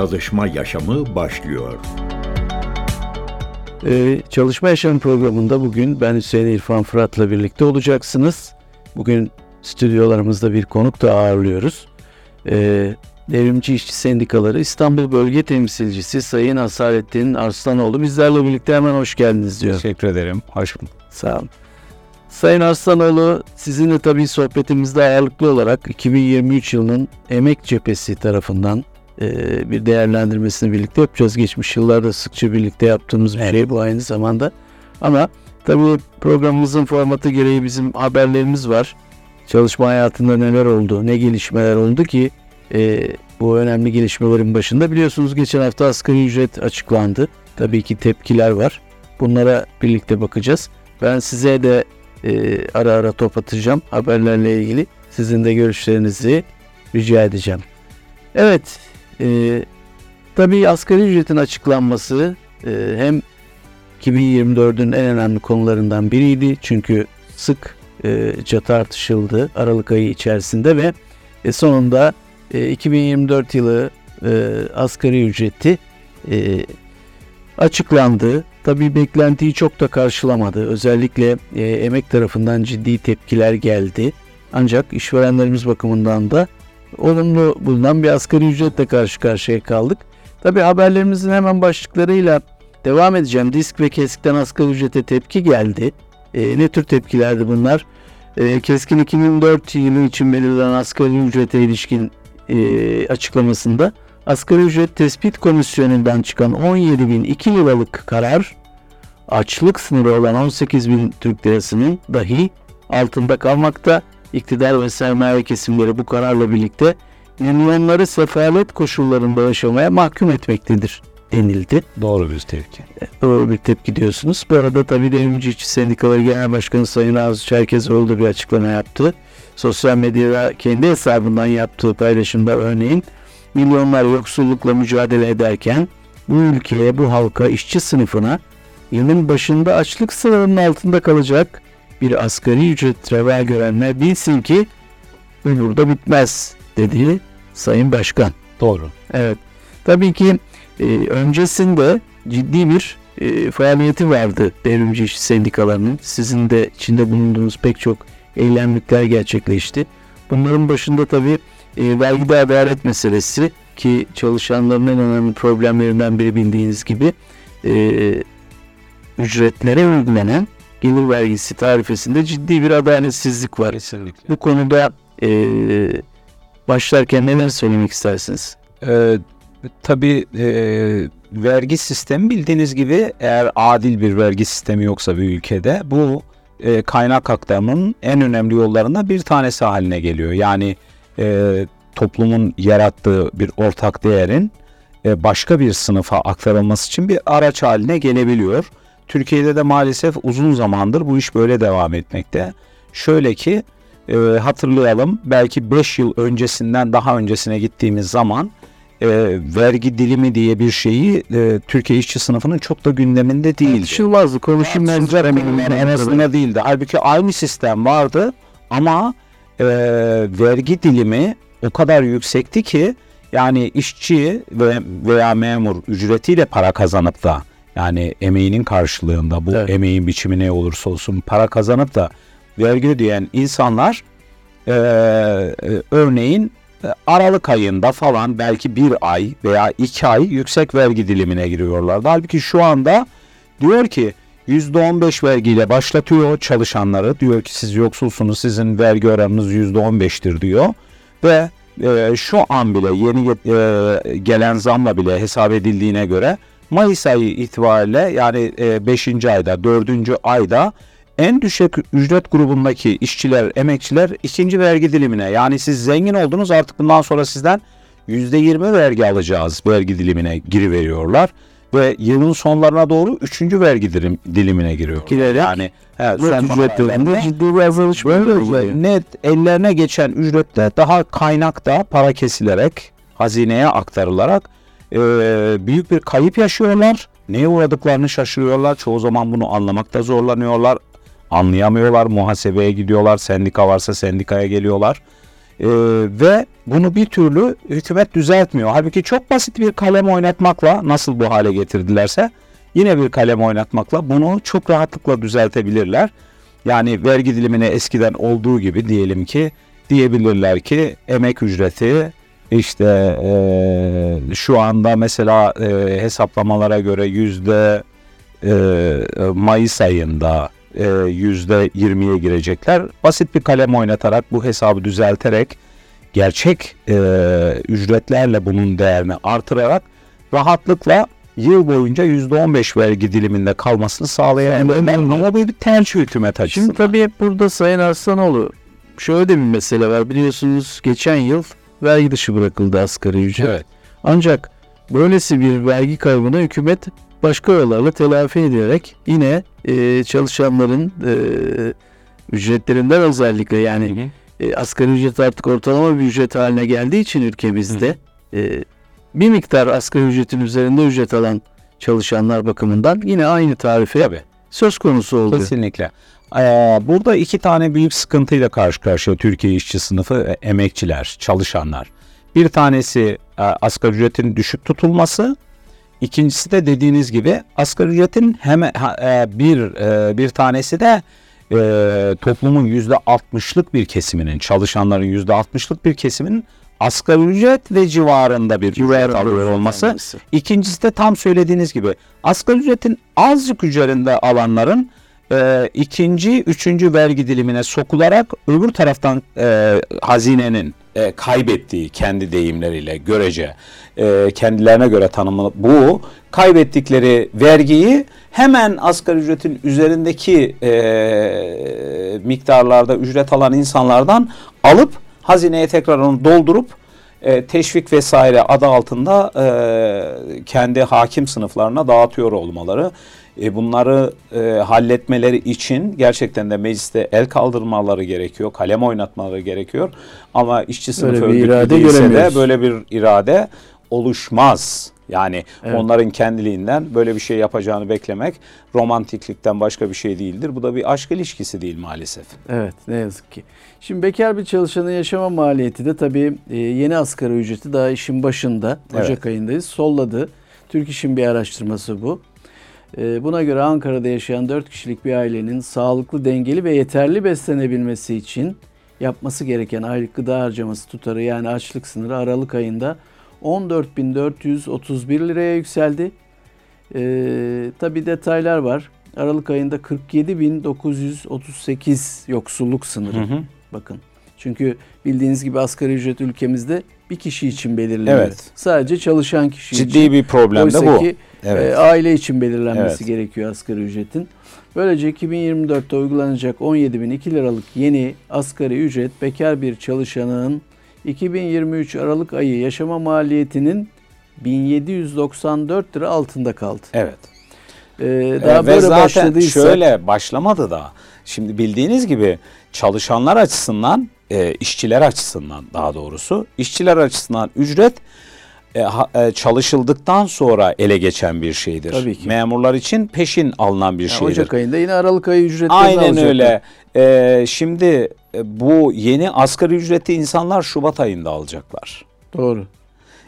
Çalışma Yaşamı başlıyor. Ee, Çalışma Yaşamı programında bugün ben Hüseyin İrfan Fırat'la birlikte olacaksınız. Bugün stüdyolarımızda bir konuk da ağırlıyoruz. Ee, Devrimci İşçi Sendikaları İstanbul Bölge Temsilcisi Sayın Asalettin Arslanoğlu bizlerle birlikte hemen hoş geldiniz diyor. Teşekkür ederim. Hoş bulduk. Sağ olun. Sayın Arslanoğlu sizinle tabii sohbetimizde ağırlıklı olarak 2023 yılının emek cephesi tarafından bir değerlendirmesini birlikte yapacağız. Geçmiş yıllarda sıkça birlikte yaptığımız bir şey bu aynı zamanda. Ama tabii programımızın formatı gereği bizim haberlerimiz var. Çalışma hayatında neler oldu, ne gelişmeler oldu ki e, bu önemli gelişmelerin başında biliyorsunuz geçen hafta asgari ücret açıklandı. Tabii ki tepkiler var. Bunlara birlikte bakacağız. Ben size de e, ara ara top atacağım haberlerle ilgili. Sizin de görüşlerinizi rica edeceğim. Evet, e, tabii asgari ücretin açıklanması e, hem 2024'ün en önemli konularından biriydi. Çünkü sık e, tartışıldı Aralık ayı içerisinde ve e, sonunda e, 2024 yılı e, asgari ücreti e, açıklandı. Tabii beklentiyi çok da karşılamadı. Özellikle e, emek tarafından ciddi tepkiler geldi. Ancak işverenlerimiz bakımından da olumlu bulunan bir asgari ücretle karşı karşıya kaldık. Tabii haberlerimizin hemen başlıklarıyla devam edeceğim. Disk ve Keskin'den asgari ücrete tepki geldi. E, ne tür tepkilerdi bunlar? E, Keskin 2004 yılı için belirlenen asgari ücrete ilişkin e, açıklamasında Asgari ücret tespit komisyonundan çıkan 17.002 liralık karar açlık sınırı olan 18.000 Türk lirasının dahi altında kalmakta. İktidar ve sermaye kesimleri bu kararla birlikte milyonları sefalet koşullarında yaşamaya mahkum etmektedir denildi. Doğru bir tepki. Doğru bir tepki diyorsunuz. Bu arada tabii Devrimci İşçi Sendikaları Genel Başkanı Sayın Arzu Çerkezoğlu da bir açıklama yaptı. Sosyal medyada kendi hesabından yaptığı paylaşımda örneğin milyonlar yoksullukla mücadele ederken bu ülkeye, bu halka, işçi sınıfına yılın başında açlık sınırının altında kalacak bir asgari ücret reva görenler bilsin ki bu burada bitmez dedi Sayın Başkan. Doğru. Evet. Tabii ki e, öncesinde ciddi bir e, faaliyeti vardı devrimci işçi sendikalarının. Sizin de içinde bulunduğunuz pek çok eylemlikler gerçekleşti. Bunların başında tabii e, vergide adalet meselesi ki çalışanların en önemli problemlerinden biri bildiğiniz gibi e, ücretlere uygulanan gelir vergisi tarifesinde ciddi bir adaletsizlik var. Kesinlikle. Bu konuda e, başlarken neler söylemek istersiniz? Ee, tabii e, vergi sistemi bildiğiniz gibi eğer adil bir vergi sistemi yoksa bir ülkede bu e, kaynak aktarımının en önemli yollarından bir tanesi haline geliyor. Yani e, toplumun yarattığı bir ortak değerin e, başka bir sınıfa aktarılması için bir araç haline gelebiliyor. Türkiye'de de maalesef uzun zamandır bu iş böyle devam etmekte. Şöyle ki e, hatırlayalım belki 5 yıl öncesinden daha öncesine gittiğimiz zaman e, vergi dilimi diye bir şeyi e, Türkiye işçi sınıfının çok da gündeminde değildi. Tartışılmazdı. Konuşayım ben. Yani en azından değildi. Halbuki aynı sistem vardı ama e, vergi dilimi o kadar yüksekti ki yani işçi ve veya memur ücretiyle para kazanıp da yani emeğinin karşılığında bu Evet. emeğin biçimi ne olursa olsun para kazanıp da vergi ödeyen insanlar e, örneğin Aralık ayında falan belki bir ay veya iki ay yüksek vergi dilimine giriyorlardı. Halbuki şu anda diyor ki %15 vergiyle başlatıyor çalışanları. Diyor ki siz yoksulsunuz sizin vergi oranınız %15'tir diyor. Ve e, şu an bile yeni e, gelen zamla bile hesap edildiğine göre Mayıs ayı itibariyle yani 5. ayda 4. ayda en düşük ücret grubundaki işçiler, emekçiler ikinci vergi dilimine yani siz zengin oldunuz artık bundan sonra sizden %20 vergi alacağız vergi dilimine giriveriyorlar ve yılın sonlarına doğru üçüncü vergi dilim, dilimine giriyor. Girerek Yani he, son ücretlerinde net ellerine geçen ücretle daha kaynakta para kesilerek hazineye aktarılarak e, büyük bir kayıp yaşıyorlar. Neye uğradıklarını şaşırıyorlar. Çoğu zaman bunu anlamakta zorlanıyorlar. Anlayamıyorlar. Muhasebeye gidiyorlar. Sendika varsa sendikaya geliyorlar. Ee, ve bunu bir türlü hükümet düzeltmiyor. Halbuki çok basit bir kalem oynatmakla nasıl bu hale getirdilerse yine bir kalem oynatmakla bunu çok rahatlıkla düzeltebilirler. Yani vergi dilimine eskiden olduğu gibi diyelim ki diyebilirler ki emek ücreti işte e, şu anda mesela e, hesaplamalara göre yüzde e, Mayıs ayında yüzde 20'ye girecekler. Basit bir kalem oynatarak bu hesabı düzelterek gerçek e, ücretlerle bunun değerini artırarak rahatlıkla yıl boyunca %15 vergi diliminde kalmasını sağlayan bu bir tercih hükümet açısından. Şimdi tabii burada Sayın Arslanoğlu şöyle de bir mesele var. Biliyorsunuz geçen yıl vergi dışı bırakıldı asgari ücret. Evet. Ancak böylesi bir vergi kaybını hükümet başka yollarla telafi ederek yine e, çalışanların e, ücretlerinden özellikle yani e, asgari ücret artık ortalama bir ücret haline geldiği için ülkemizde e, bir miktar asgari ücretin üzerinde ücret alan çalışanlar bakımından yine aynı tarife Tabii. söz konusu oldu. Kesinlikle. Ee, burada iki tane büyük sıkıntıyla karşı karşıya Türkiye işçi sınıfı, e, emekçiler, çalışanlar. Bir tanesi e, asgari ücretin düşük tutulması, ikincisi de dediğiniz gibi asgari ücretin ha, e, bir bir tanesi de e, toplumun yüzde altmışlık bir kesiminin, çalışanların yüzde altmışlık bir kesiminin asgari ücret ve civarında bir ücret alıyor olması. İkincisi de tam söylediğiniz gibi asgari ücretin azıcık üzerinde alanların e, ikinci, üçüncü vergi dilimine sokularak öbür taraftan e, hazinenin e, kaybettiği kendi deyimleriyle görece e, kendilerine göre tanımlı bu kaybettikleri vergiyi hemen asgari ücretin üzerindeki e, miktarlarda ücret alan insanlardan alıp hazineye tekrar onu doldurup e, teşvik vesaire adı altında e, kendi hakim sınıflarına dağıtıyor olmaları. E, bunları e, halletmeleri için gerçekten de mecliste el kaldırmaları gerekiyor, kalem oynatmaları gerekiyor. Ama işçi sınıfı irade değilse de böyle bir irade oluşmaz. Yani Evet. onların kendiliğinden böyle bir şey yapacağını beklemek romantiklikten başka bir şey değildir. Bu da bir aşk ilişkisi değil maalesef. Evet ne yazık ki. Şimdi bekar bir çalışanın yaşama maliyeti de tabii e, yeni asgari ücreti daha işin başında Evet. Ocak ayındayız solladı. Türk İş'in bir araştırması bu. E, Buna göre Ankara'da yaşayan 4 kişilik bir ailenin sağlıklı, dengeli ve yeterli beslenebilmesi için yapması gereken aylık gıda harcaması tutarı yani açlık sınırı Aralık ayında 14.431 liraya yükseldi. Ee, tabii detaylar var. Aralık ayında 47.938 yoksulluk sınırı. Hı hı. Bakın. Çünkü bildiğiniz gibi asgari ücret ülkemizde bir kişi için belirleniyor. Evet. Sadece çalışan kişi için. Ciddi bir problem de Oysa bu. ki Evet. e, aile için belirlenmesi Evet. gerekiyor asgari ücretin. Böylece 2024'te uygulanacak 17.002 liralık yeni asgari ücret bekar bir çalışanın 2023 Aralık ayı yaşama maliyetinin 1794 lira altında kaldı. Evet. Ee, Ee, daha ve böyle zaten başladıysa şöyle başlamadı da. Şimdi bildiğiniz gibi çalışanlar açısından, e, işçiler açısından daha doğrusu, işçiler açısından ücret e, ha- e, çalışıldıktan sonra ele geçen bir şeydir. Tabii ki. Memurlar için peşin alınan bir yani şeydir. Ocak ayında yine Aralık ayı ücretlerini Aynen alacaklar. öyle. Ee, şimdi e, bu yeni asgari ücreti insanlar Şubat ayında alacaklar. Doğru.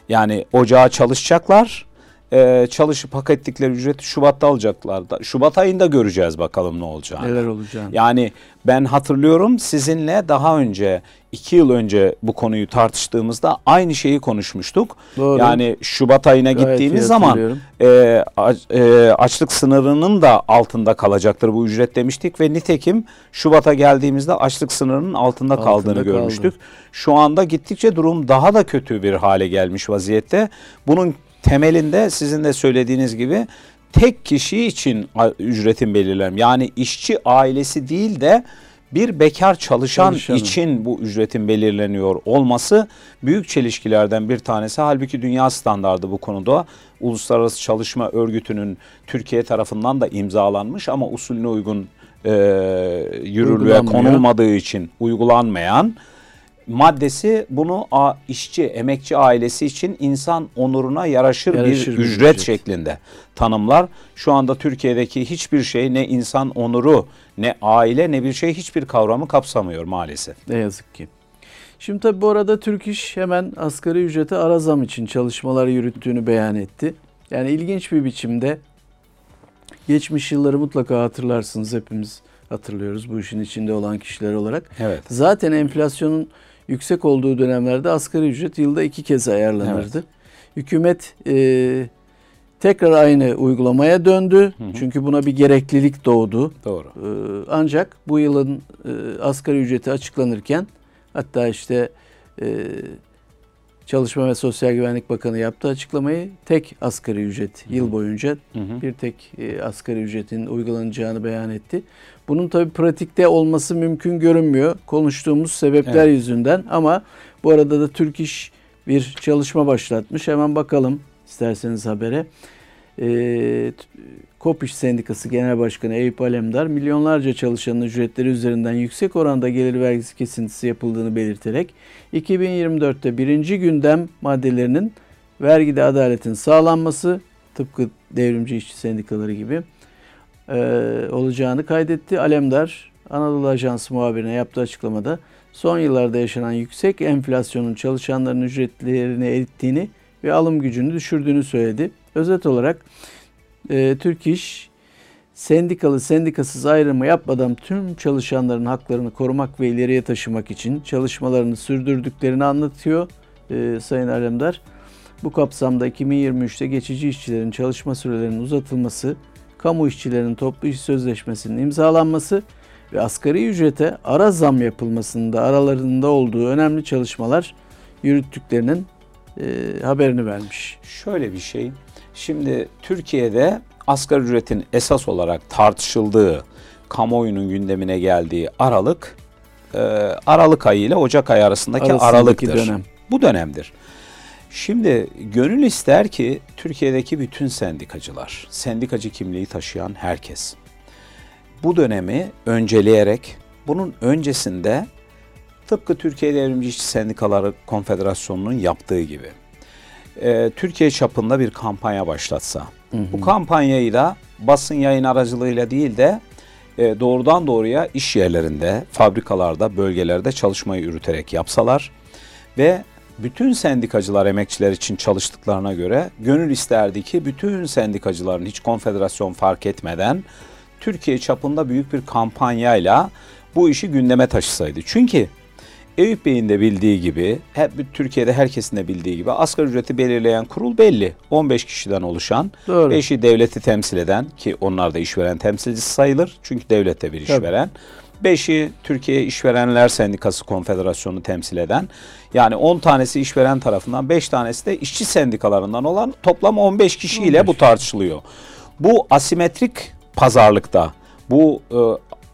Yani ocağa çalışacaklar. Ee, çalışıp hak ettikleri ücreti Şubat'ta alacaklar. Da. Şubat ayında göreceğiz bakalım ne olacağını. Neler olacağını. Yani ben hatırlıyorum sizinle daha önce iki yıl önce bu konuyu tartıştığımızda aynı şeyi konuşmuştuk. Doğru. Yani Şubat ayına Gayet gittiğimiz zaman e, aç- e, açlık sınırının da altında kalacaktır bu ücret demiştik ve nitekim Şubat'a geldiğimizde açlık sınırının altında, Altında kaldığını kaldı. görmüştük. Şu anda gittikçe durum daha da kötü bir hale gelmiş vaziyette. Bunun temelinde sizin de söylediğiniz gibi tek kişi için ücretin belirlenmesi. Yani işçi ailesi değil de bir bekar çalışan Çalışanın. için bu ücretin belirleniyor olması büyük çelişkilerden bir tanesi. Halbuki dünya standardı bu konuda Uluslararası Çalışma Örgütü'nün Türkiye tarafından da imzalanmış ama usulüne uygun e, yürürlüğe konulmadığı için uygulanmayan maddesi bunu a, işçi, emekçi ailesi için insan onuruna yaraşır, Yaraşır bir bir ücret, ücret. şeklinde tanımlar. Şu anda Türkiye'deki hiçbir şey ne insan onuru, ne aile, ne bir şey hiçbir kavramı kapsamıyor maalesef. Ne yazık ki. Şimdi tabi bu arada Türk İş hemen asgari ücrete ara zam için çalışmalar yürüttüğünü beyan etti. Yani ilginç bir biçimde geçmiş yılları mutlaka hatırlarsınız hepimiz hatırlıyoruz bu işin içinde olan kişiler olarak. Evet. Zaten enflasyonun yüksek olduğu dönemlerde asgari ücret yılda iki kez ayarlanırdı. Evet. Hükümet e, tekrar aynı uygulamaya döndü. Hı hı. Çünkü buna bir gereklilik doğdu. Doğru. E, ancak bu yılın e, asgari ücreti açıklanırken hatta işte e, Çalışma ve Sosyal Güvenlik Bakanı yaptığı açıklamayı tek asgari ücret yıl boyunca Hı hı. bir tek e, asgari ücretin uygulanacağını beyan etti. Bunun tabi pratikte olması mümkün görünmüyor konuştuğumuz sebepler Evet. yüzünden ama bu arada da Türk İş bir çalışma başlatmış. Hemen bakalım isterseniz habere. E, t- KOP İş Sendikası Genel Başkanı Eyüp Alemdar milyonlarca çalışanın ücretleri üzerinden yüksek oranda gelir vergisi kesintisi yapıldığını belirterek 2024'te birinci gündem maddelerinin vergide adaletin sağlanması tıpkı devrimci işçi sendikaları gibi e, olacağını kaydetti. Alemdar Anadolu Ajansı muhabirine yaptığı açıklamada son yıllarda yaşanan yüksek enflasyonun çalışanların ücretlerini erittiğini ve alım gücünü düşürdüğünü söyledi. Özet olarak e, Türk İş sendikalı sendikasız ayrımı yapmadan tüm çalışanların haklarını korumak ve ileriye taşımak için çalışmalarını sürdürdüklerini anlatıyor e, Sayın Alemdar. Bu kapsamda 2023'te geçici işçilerin çalışma sürelerinin uzatılması, kamu işçilerinin toplu iş sözleşmesinin imzalanması ve asgari ücrete ara zam yapılmasında aralarında olduğu önemli çalışmalar yürüttüklerinin e, haberini vermiş. Şöyle bir şey. Şimdi Türkiye'de asgari ücretin esas olarak tartışıldığı, kamuoyunun gündemine geldiği aralık e, Aralık ayı ile Ocak ayı arasındaki Arasındaki aralıktır. dönem. Bu dönemdir. Şimdi gönül ister ki Türkiye'deki bütün sendikacılar, sendikacı kimliği taşıyan herkes bu dönemi önceleyerek bunun öncesinde tıpkı Türkiye Devrimci İşçi Sendikaları Konfederasyonu'nun yaptığı gibi e, Türkiye çapında bir kampanya başlatsa. Bu kampanyayı da basın yayın aracılığıyla değil de e, doğrudan doğruya iş yerlerinde, fabrikalarda, bölgelerde çalışmayı yürüterek yapsalar ve bütün sendikacılar emekçiler için çalıştıklarına göre gönül isterdi ki bütün sendikacıların hiç konfederasyon fark etmeden Türkiye çapında büyük bir kampanyayla bu işi gündeme taşısaydı. Çünkü Eyüp Bey'in de bildiği gibi, hep Türkiye'de herkesin de bildiği gibi asgari ücreti belirleyen kurul belli. 15 kişiden oluşan, Doğru. 5'i devleti temsil eden ki onlar da işveren temsilcisi sayılır. Çünkü devlet de bir Tabii. İşveren. 5'i Türkiye İşverenler Sendikası Konfederasyonu temsil eden yani 10 tanesi işveren tarafından 5 tanesi de işçi sendikalarından olan toplam 15 kişiyle 15. bu tartışılıyor. Bu asimetrik pazarlıkta bu e,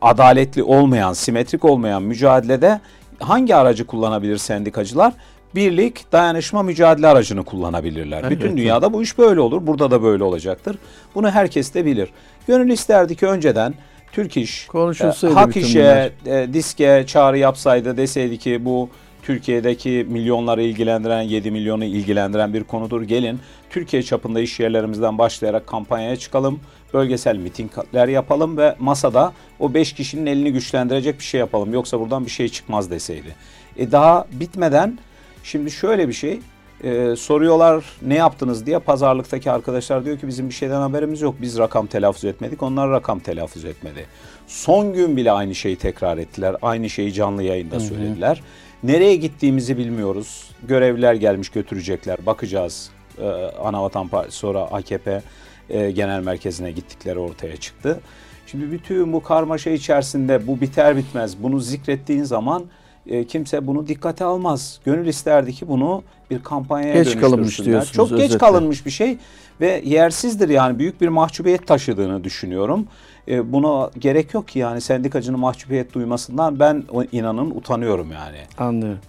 adaletli olmayan, simetrik olmayan mücadelede hangi aracı kullanabilir sendikacılar? Birlik, dayanışma, mücadele aracını kullanabilirler. Evet. Bütün dünyada bu iş böyle olur. Burada da böyle olacaktır. Bunu herkes de bilir. Gönül isterdi ki önceden Türk İş, Konuşulsaydı e, Hak İş'e, e, diske çağrı yapsaydı deseydi ki bu Türkiye'deki milyonları ilgilendiren, 7 milyonu ilgilendiren bir konudur. Gelin Türkiye çapında iş yerlerimizden başlayarak kampanyaya çıkalım. Bölgesel mitingler yapalım ve masada o 5 kişinin elini güçlendirecek bir şey yapalım. Yoksa buradan bir şey çıkmaz deseydi. E daha bitmeden şimdi şöyle bir şey e, soruyorlar ne yaptınız diye pazarlıktaki arkadaşlar diyor ki bizim bir şeyden haberimiz yok. Biz rakam telaffuz etmedik. Onlar rakam telaffuz etmedi. Son gün bile aynı şeyi tekrar ettiler. Aynı şeyi canlı yayında söylediler. Nereye gittiğimizi bilmiyoruz. Görevliler gelmiş götürecekler. Bakacağız. Ee, Anavatan Partisi sonra AKP e, genel merkezine gittikleri ortaya çıktı. Şimdi bütün bu karmaşa içerisinde bu biter bitmez bunu zikrettiğin zaman e, kimse bunu dikkate almaz. Gönül isterdi ki bunu bir kampanyaya Geç kalınmış diyorsunuz Çok geç özetle. kalınmış bir şey ve yersizdir yani büyük bir mahcubiyet taşıdığını düşünüyorum. E, buna gerek yok ki yani sendikacının mahcubiyet duymasından ben inanın utanıyorum yani. Anlıyorum.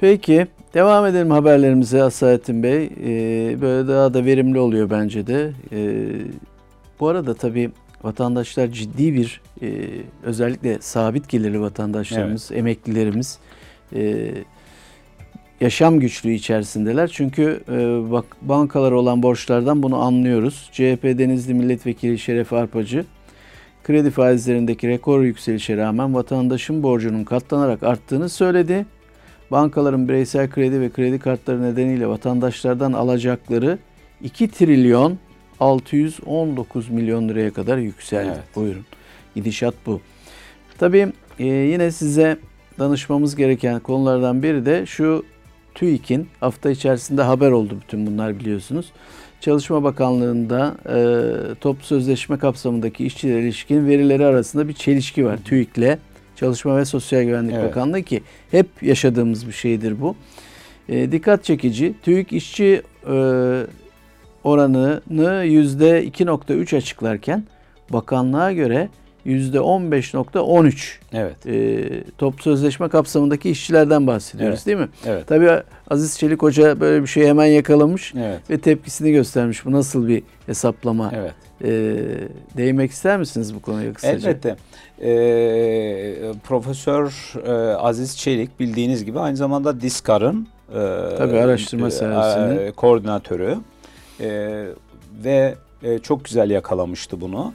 Peki devam edelim haberlerimize Asalettin Bey. Ee, böyle daha da verimli oluyor bence de. Ee, bu arada tabii vatandaşlar ciddi bir e, özellikle sabit gelirli vatandaşlarımız, emeklilerimiz e, yaşam güçlüğü içerisindeler. Çünkü e, bak bankalara olan borçlardan bunu anlıyoruz. CHP Denizli Milletvekili Şeref Arpacı kredi faizlerindeki rekor yükselişe rağmen vatandaşın borcunun katlanarak arttığını söyledi. bankaların bireysel kredi ve kredi kartları nedeniyle vatandaşlardan alacakları 2 trilyon 619 milyon liraya kadar yükseldi. Evet. Buyurun. Gidişat bu. Tabii e, yine size danışmamız gereken konulardan biri de şu TÜİK'in hafta içerisinde haber oldu bütün bunlar biliyorsunuz. Çalışma Bakanlığı'nda e, toplu sözleşme kapsamındaki işçilere ilişkin verileri arasında bir çelişki var. TÜİK'le Çalışma ve Sosyal Güvenlik Evet. Bakanlığı ki hep yaşadığımız bir şeydir bu. E, dikkat çekici. TÜİK işçi e, oranını %2.3 açıklarken bakanlığa göre %15.13 Evet. e, toplu sözleşme kapsamındaki işçilerden bahsediyoruz Evet. değil mi? Evet. Tabii Aziz Çelik Hoca böyle bir şeyi hemen yakalamış Evet. ve tepkisini göstermiş. Bu nasıl bir hesaplama? Evet. E, değinmek ister misiniz bu konuya kısaca? Elbette. Ee, Profesör e, Aziz Çelik bildiğiniz gibi aynı zamanda Diskar'ın e, Tabii, araştırma e, servisinin. e, koordinatörü E, ve e, çok güzel yakalamıştı bunu.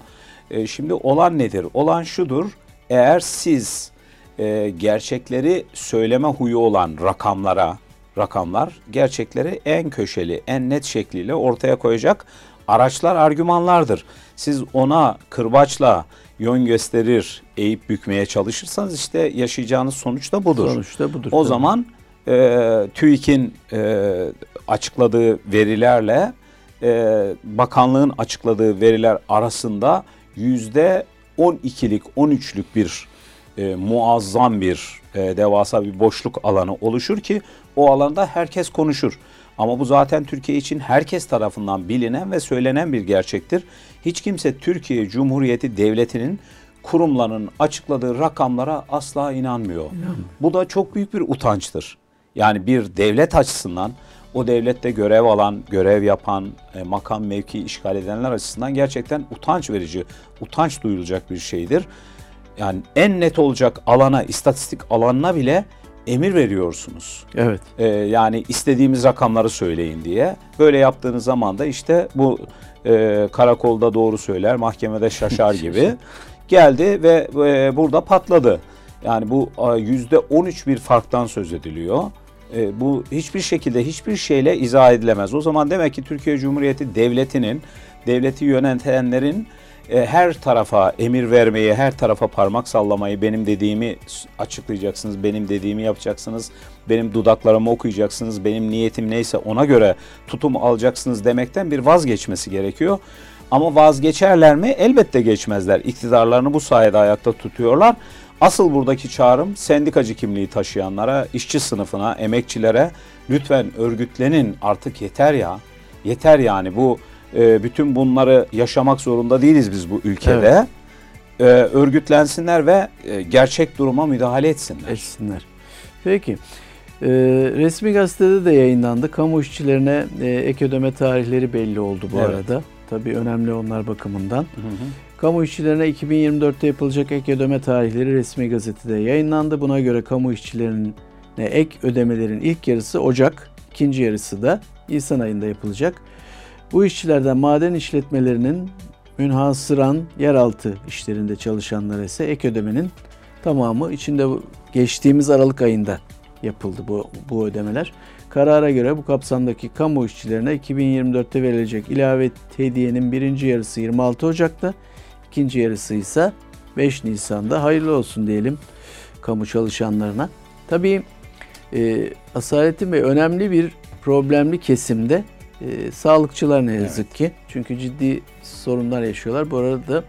E, şimdi olan nedir? Olan şudur. Eğer siz e, gerçekleri söyleme huyu olan rakamlara, rakamlar gerçekleri en köşeli, en net şekliyle ortaya koyacak araçlar, argümanlardır. Siz ona kırbaçla yön gösterir, eğip bükmeye çalışırsanız işte yaşayacağınız sonuç da budur. Sonuçta budur. O tabii. zaman e, TÜİK'in e, açıkladığı verilerle e, bakanlığın açıkladığı veriler arasında yüzde 12'lik 13'lük bir e, muazzam bir e, devasa bir boşluk alanı oluşur ki o alanda herkes konuşur. Ama bu zaten Türkiye için herkes tarafından bilinen ve söylenen bir gerçektir. Hiç kimse Türkiye Cumhuriyeti Devleti'nin kurumlarının açıkladığı rakamlara asla inanmıyor. Bu da çok büyük bir utançtır. Yani bir devlet açısından o devlette görev alan, görev yapan, e, makam mevki işgal edenler açısından gerçekten utanç verici, utanç duyulacak bir şeydir. Yani en net olacak alana, istatistik alanına bile emir veriyorsunuz. Evet. Ee, yani istediğimiz rakamları söyleyin diye. Böyle yaptığınız zaman da işte bu e, karakolda doğru söyler, mahkemede şaşar gibi geldi ve e, burada patladı. Yani bu yüzde 13 bir farktan söz ediliyor. E, bu hiçbir şekilde hiçbir şeyle izah edilemez. O zaman demek ki Türkiye Cumhuriyeti Devleti'nin, devleti yönetenlerin e, her tarafa emir vermeyi, her tarafa parmak sallamayı, benim dediğimi açıklayacaksınız, benim dediğimi yapacaksınız, benim dudaklarımı okuyacaksınız, benim niyetim neyse ona göre tutum alacaksınız demekten bir vazgeçmesi gerekiyor. Ama vazgeçerler mi? Elbette geçmezler. İktidarlarını bu sayede ayakta tutuyorlar. Asıl buradaki çağrım sendikacı kimliği taşıyanlara, işçi sınıfına, emekçilere lütfen örgütlenin artık yeter ya. Yeter yani bu e, bütün bunları yaşamak zorunda değiliz biz bu ülkede. E, örgütlensinler ve e, gerçek duruma müdahale etsinler. etsinler. Peki. Ee, resmi gazetede de yayınlandı. Kamu işçilerine e, ek ödeme tarihleri belli oldu bu Evet. arada. Tabii önemli onlar bakımından. Hı hı. Kamu işçilerine 2024'te yapılacak ek ödeme tarihleri resmi gazetede yayınlandı. Buna göre kamu işçilerine ek ödemelerin ilk yarısı Ocak, ikinci yarısı da Nisan ayında yapılacak. Bu işçilerden maden işletmelerinin münhasıran yeraltı işlerinde çalışanlara ise ek ödemenin tamamı içinde geçtiğimiz Aralık ayında yapıldı bu, bu ödemeler. Karara göre bu kapsamdaki kamu işçilerine 2024'te verilecek ilave hediyenin birinci yarısı 26 Ocak'ta, ikinci yarısı ise 5 Nisan'da hayırlı olsun diyelim kamu çalışanlarına. Tabii e, Asalettin Bey önemli bir problemli kesimde e, sağlıkçılar ne yazık ki. Çünkü ciddi sorunlar yaşıyorlar. Bu arada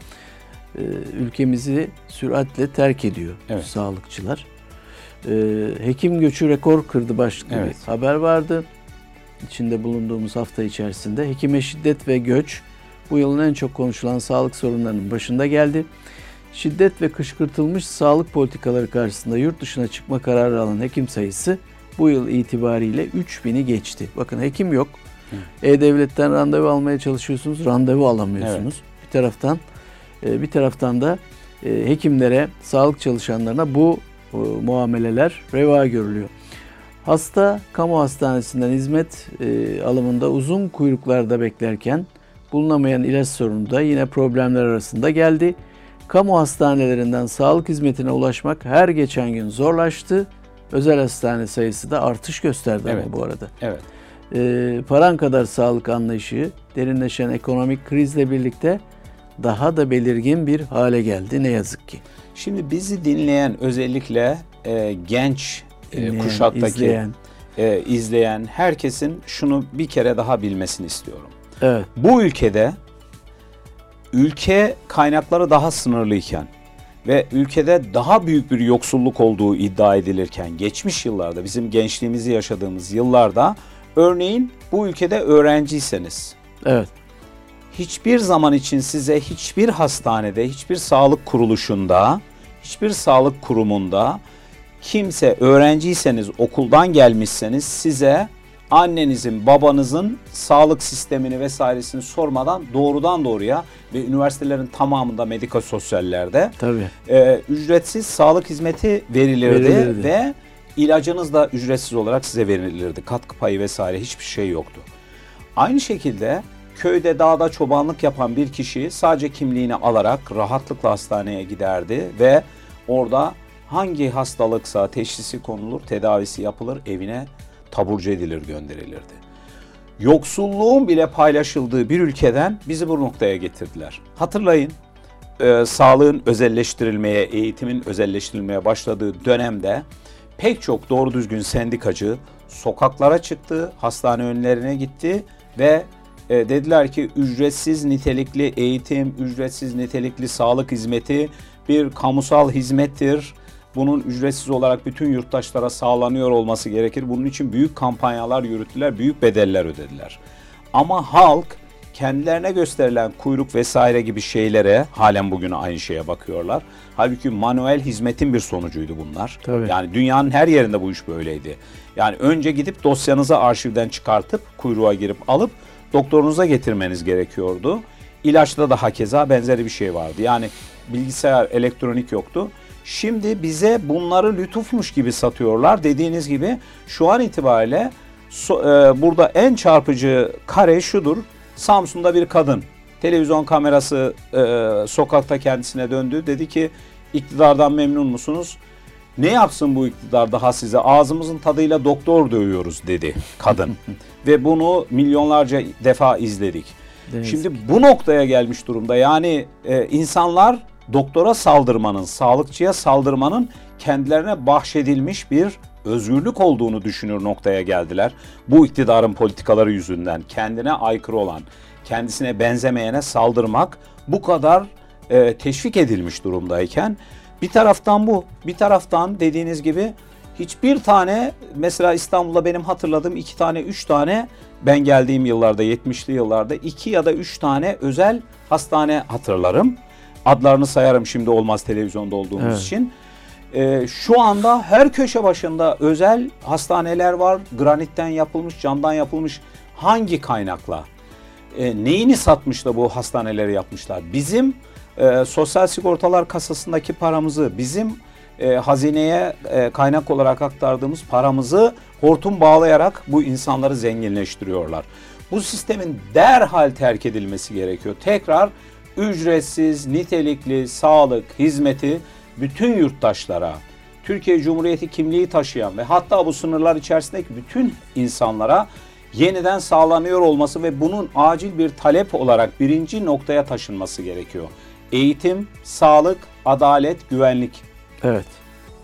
e, ülkemizi süratle terk ediyor Evet. sağlıkçılar. E, hekim göçü rekor kırdı başlıklı Evet. bir haber vardı. İçinde bulunduğumuz hafta içerisinde. Hekime şiddet ve göç bu yılın en çok konuşulan sağlık sorunlarının başında geldi. Şiddet ve kışkırtılmış sağlık politikaları karşısında yurt dışına çıkma kararı alan hekim sayısı bu yıl itibariyle 3000'i geçti. Bakın hekim yok. E-Devlet'ten randevu almaya çalışıyorsunuz, randevu alamıyorsunuz. Bir taraftan e, bir taraftan da e, hekimlere, sağlık çalışanlarına bu muameleler reva görülüyor. Hasta kamu hastanesinden hizmet e, alımında uzun kuyruklarda beklerken bulunamayan ilaç sorunu da yine problemler arasında geldi. Kamu hastanelerinden sağlık hizmetine ulaşmak her geçen gün zorlaştı özel hastane sayısı da artış gösterdi Evet. ama bu arada. Evet. Ee, paran kadar sağlık anlayışı derinleşen ekonomik krizle birlikte daha da belirgin bir hale geldi ne yazık ki. Şimdi bizi dinleyen özellikle e, genç e, Dinleyen, kuşaktaki izleyen. e, izleyen herkesin şunu bir kere daha bilmesini istiyorum. Evet, Bu ülkede ülke kaynakları daha sınırlıyken ve ülkede daha büyük bir yoksulluk olduğu iddia edilirken geçmiş yıllarda bizim gençliğimizi yaşadığımız yıllarda örneğin bu ülkede öğrenciyseniz evet, hiçbir zaman için size hiçbir hastanede, hiçbir sağlık kuruluşunda, hiçbir sağlık kurumunda kimse öğrenciyseniz, okuldan gelmişseniz size annenizin, babanızın sağlık sistemini vesairesini sormadan doğrudan doğruya ve üniversitelerin tamamında medikal sosyallerde tabii. e, ücretsiz sağlık hizmeti verilirdi, Verilirdi. ve ilacınız da ücretsiz olarak size verilirdi. Katkı payı vesaire hiçbir şey yoktu. Aynı şekilde köyde dağda çobanlık yapan bir kişi sadece kimliğini alarak rahatlıkla hastaneye giderdi ve orada hangi hastalıksa teşhisi konulur, tedavisi yapılır, evine taburcu edilir, gönderilirdi. Yoksulluğun bile paylaşıldığı bir ülkeden bizi bu noktaya getirdiler. Hatırlayın, e, sağlığın özelleştirilmeye, eğitimin özelleştirilmeye başladığı dönemde pek çok doğru düzgün sendikacı sokaklara çıktı, hastane önlerine gitti ve e, dediler ki ücretsiz nitelikli eğitim, ücretsiz nitelikli sağlık hizmeti bir kamusal hizmettir. Bunun ücretsiz olarak bütün yurttaşlara sağlanıyor olması gerekir. Bunun için büyük kampanyalar yürüttüler, büyük bedeller ödediler. Ama halk kendilerine gösterilen kuyruk vesaire gibi şeylere halen bugün aynı şeye bakıyorlar. Halbuki manuel hizmetin bir sonucuydu bunlar. Tabii. Yani dünyanın her yerinde bu iş böyleydi. Yani önce gidip dosyanızı arşivden çıkartıp kuyruğa girip alıp doktorunuza getirmeniz gerekiyordu. İlaçta da hakeza benzeri bir şey vardı. Yani bilgisayar, elektronik yoktu. Şimdi bize bunları lütufmuş gibi satıyorlar. Dediğiniz gibi şu an itibariyle so- e, burada en çarpıcı kare şudur. Samsun'da bir kadın televizyon kamerası e, sokakta kendisine döndü. Dedi ki iktidardan memnun musunuz? Ne yapsın bu iktidar daha size? Ağzımızın tadıyla doktor dövüyoruz dedi kadın. Ve bunu milyonlarca defa izledik. Ne Şimdi bu noktaya gelmiş durumda. Yani e, insanlar doktora saldırmanın, sağlıkçıya saldırmanın kendilerine bahşedilmiş bir özgürlük olduğunu düşünür noktaya geldiler. Bu iktidarın politikaları yüzünden kendine aykırı olan, kendisine benzemeyene saldırmak bu kadar e, teşvik edilmiş durumdayken bir taraftan bu, bir taraftan dediğiniz gibi hiçbir tane mesela İstanbul'da benim hatırladığım iki tane, üç tane ben geldiğim yıllarda 70'li yıllarda iki ya da üç tane özel hastane hatırlarım. Adlarını sayarım şimdi olmaz televizyonda olduğumuz Evet. için. Ee, şu anda her köşe başında özel hastaneler var. Granitten yapılmış, camdan yapılmış. Hangi kaynakla? Ee, neyini satmış da bu hastaneleri yapmışlar? Bizim e, sosyal sigortalar kasasındaki paramızı, bizim e, hazineye e, kaynak olarak aktardığımız paramızı hortum bağlayarak bu insanları zenginleştiriyorlar. Bu sistemin derhal terk edilmesi gerekiyor. Tekrar ücretsiz, nitelikli sağlık hizmeti bütün yurttaşlara, Türkiye Cumhuriyeti kimliği taşıyan ve hatta bu sınırlar içerisindeki bütün insanlara yeniden sağlanıyor olması ve bunun acil bir talep olarak birinci noktaya taşınması gerekiyor. Eğitim, sağlık, adalet, güvenlik. Evet.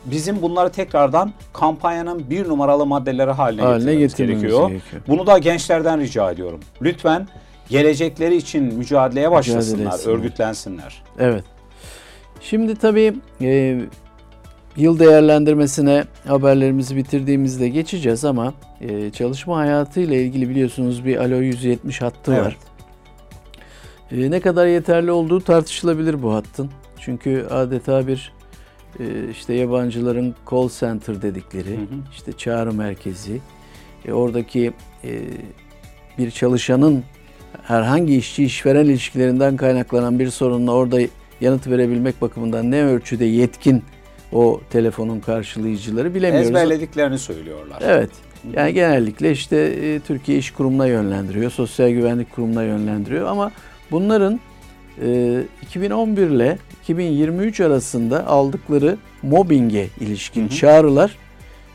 Bizim bunları tekrardan kampanyanın bir numaralı maddeleri haline, Haline getirmemiz gerekiyor. gerekiyor. Bunu da gençlerden rica ediyorum. Lütfen gelecekleri için mücadeleye başlasınlar, etsinler. örgütlensinler. Evet. Şimdi tabii e, yıl değerlendirmesine haberlerimizi bitirdiğimizde geçeceğiz ama e, çalışma hayatıyla ilgili biliyorsunuz bir Alo 170 hattı Evet. var. E, ne kadar yeterli olduğu tartışılabilir bu hattın. Çünkü adeta bir e, işte yabancıların call center dedikleri Hı hı. işte çağrı merkezi e, oradaki e, bir çalışanın herhangi işçi işveren ilişkilerinden kaynaklanan bir sorunla orada yanıt verebilmek bakımından ne ölçüde yetkin o telefonun karşılayıcıları bilemiyoruz. Ezberlediklerini söylüyorlar. Evet. Yani genellikle işte e, Türkiye İş Kurumu'na yönlendiriyor, Sosyal Güvenlik Kurumu'na yönlendiriyor ama bunların e, 2011 ile 2023 arasında aldıkları mobbinge ilişkin Hı hı. çağrılar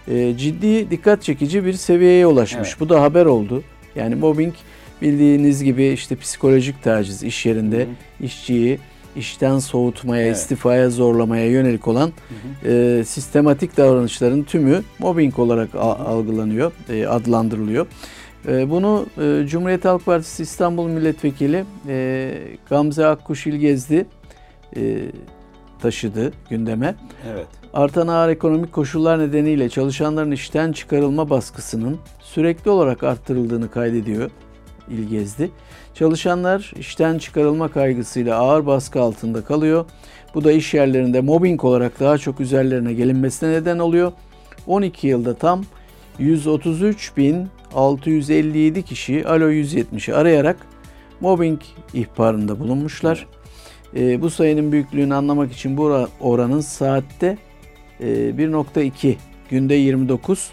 e, ciddi dikkat çekici bir seviyeye ulaşmış. Evet. Bu da haber oldu. Yani mobbing bildiğiniz gibi işte psikolojik taciz iş yerinde işçiyi işten soğutmaya, Evet. istifaya zorlamaya yönelik olan e, sistematik davranışların tümü mobbing olarak a- algılanıyor, e, adlandırılıyor. E, bunu e, Cumhuriyet Halk Partisi İstanbul Milletvekili e, Gamze Akkuş İlgezdi e, taşıdı gündeme. Evet. Artan ağır ekonomik koşullar nedeniyle çalışanların işten çıkarılma baskısının sürekli olarak arttırıldığını kaydediyor İlgezdi. Çalışanlar işten çıkarılma kaygısıyla ağır baskı altında kalıyor. Bu da iş yerlerinde mobbing olarak daha çok üzerlerine gelinmesine neden oluyor. 12 yılda tam 133.657 kişi Alo 170'i arayarak mobbing ihbarında bulunmuşlar. Ee, bu sayının büyüklüğünü anlamak için bu ora- oranın saatte e, 1.2, günde 29,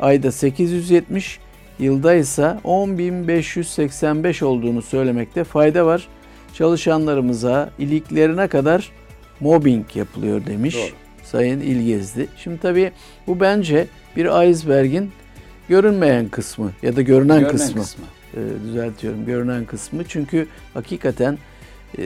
ayda 870, yılda ise 10.585 olduğunu söylemekte fayda var. Çalışanlarımıza iliklerine kadar mobbing yapılıyor demiş Doğru. Sayın İlgezdi. Şimdi tabii bu bence bir iceberg'in görünmeyen kısmı ya da görünen, Görünen kısmı. kısmı. E, düzeltiyorum görünen kısmı. Çünkü hakikaten e,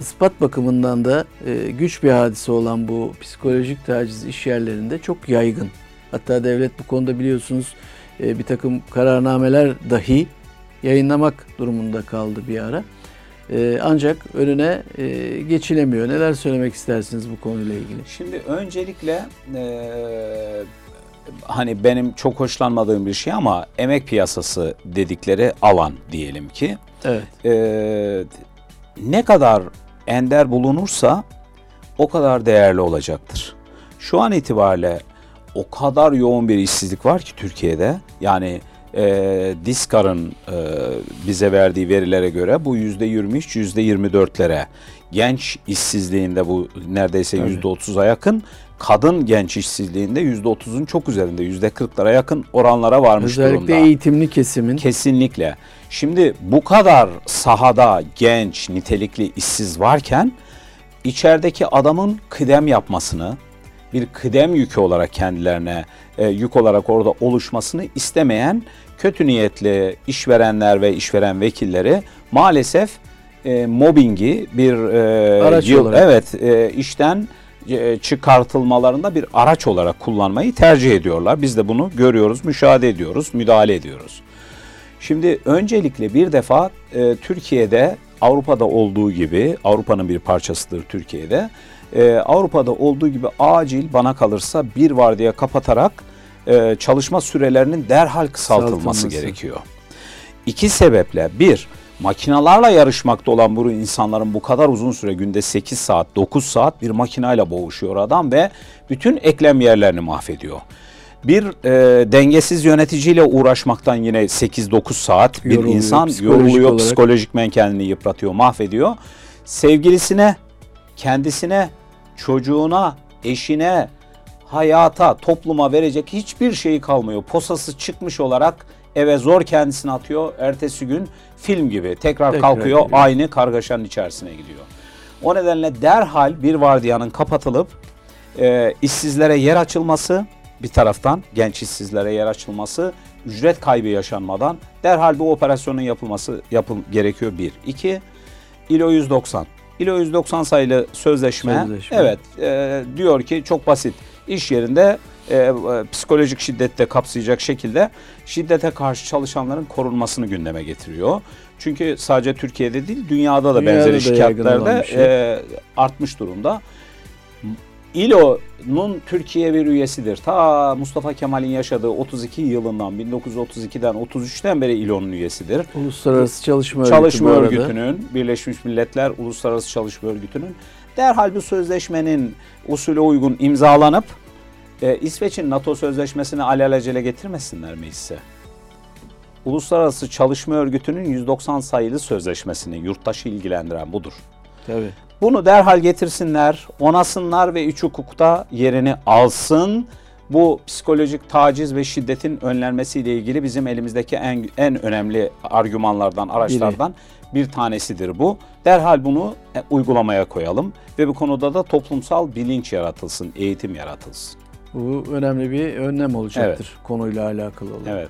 ispat bakımından da e, güç bir hadise olan bu psikolojik taciz iş yerlerinde çok yaygın. Hatta devlet bu konuda biliyorsunuz e, bir takım kararnameler dahi yayınlamak durumunda kaldı bir ara. E, ancak önüne e, geçilemiyor. Neler söylemek istersiniz bu konuyla ilgili? Şimdi öncelikle eee, hani benim çok hoşlanmadığım bir şey ama emek piyasası dedikleri alan diyelim ki Evet. eee, ne kadar ender bulunursa o kadar değerli olacaktır. Şu an itibariyle o kadar yoğun bir işsizlik var ki Türkiye'de. Yani e, Diskar'ın e, bize verdiği verilere göre bu yüzde 23, yüzde 24'lere. Genç işsizliğinde bu neredeyse yüzde 30'a yakın. Kadın genç işsizliğinde yüzde 30'un çok üzerinde, yüzde 40'lara yakın oranlara varmış Özellikle durumda. eğitimli kesimin Kesinlikle. Şimdi bu kadar sahada genç, nitelikli işsiz varken içerideki adamın kıdem yapmasını, bir kıdem yükü olarak kendilerine e, yük olarak orada oluşmasını istemeyen kötü niyetli işverenler ve işveren vekilleri maalesef e, mobbingi bir e, Araç yıl- olarak. evet e, işten çıkartılmalarında bir araç olarak kullanmayı tercih ediyorlar. Biz de bunu görüyoruz, müşahede ediyoruz, müdahale ediyoruz. Şimdi öncelikle bir defa e, Türkiye'de Avrupa'da olduğu gibi Avrupa'nın bir parçasıdır Türkiye'de. E, Avrupa'da olduğu gibi acil bana kalırsa bir vardiya kapatarak e, çalışma sürelerinin derhal kısaltılması Kısaltılması. gerekiyor. İki sebeple bir makinalarla yarışmakta olan bu insanların bu kadar uzun süre günde 8 saat 9 saat bir makinayla boğuşuyor adam ve bütün eklem yerlerini mahvediyor. Bir e, dengesiz yöneticiyle uğraşmaktan yine 8-9 saat bir Yoruluyor, insan psikolojik yoruluyor, olarak. psikolojikmen kendini yıpratıyor, mahvediyor. Sevgilisine, kendisine, çocuğuna, eşine, hayata, topluma verecek hiçbir şeyi kalmıyor. Posası çıkmış olarak eve zor kendisini atıyor. Ertesi gün film gibi tekrar, Tekrar kalkıyor geliyor. aynı kargaşanın içerisine gidiyor. O nedenle derhal bir vardiyanın kapatılıp e, işsizlere yer açılması bir taraftan genç işsizlere yer açılması ücret kaybı yaşanmadan derhal bu operasyonun yapılması yapıl gerekiyor bir. İki, ILO 190. ILO 190 sayılı sözleşme, Sözleşme. evet e, diyor ki çok basit iş yerinde e, e, psikolojik şiddette kapsayacak şekilde şiddete karşı çalışanların korunmasını gündeme getiriyor. Çünkü sadece Türkiye'de değil dünyada da Dünyada benzeri da şikayetlerde şey. e, artmış durumda. İLO'nun Türkiye bir üyesidir. Ta Mustafa Kemal'in yaşadığı 32 yılından 1932'den 33'ten beri İLO'nun üyesidir. Uluslararası Çalışma Örgütü Çalışma arada. Örgütü'nün, Birleşmiş Milletler Uluslararası Çalışma Örgütü'nün derhal bu sözleşmenin usulü uygun imzalanıp e, İsveç'in NATO sözleşmesini alelacele getirmesinler meclise. Uluslararası Çalışma Örgütü'nün 190 sayılı sözleşmesini yurttaşı ilgilendiren budur. Tabii. Bunu derhal getirsinler, onasınlar ve üç hukukta yerini alsın. Bu psikolojik taciz ve şiddetin önlenmesiyle ilgili bizim elimizdeki en, en önemli argümanlardan, araçlardan bir tanesidir bu. Derhal bunu e, uygulamaya koyalım ve bu konuda da toplumsal bilinç yaratılsın, eğitim yaratılsın. Bu önemli bir önlem olacaktır konuyla alakalı olarak. Evet.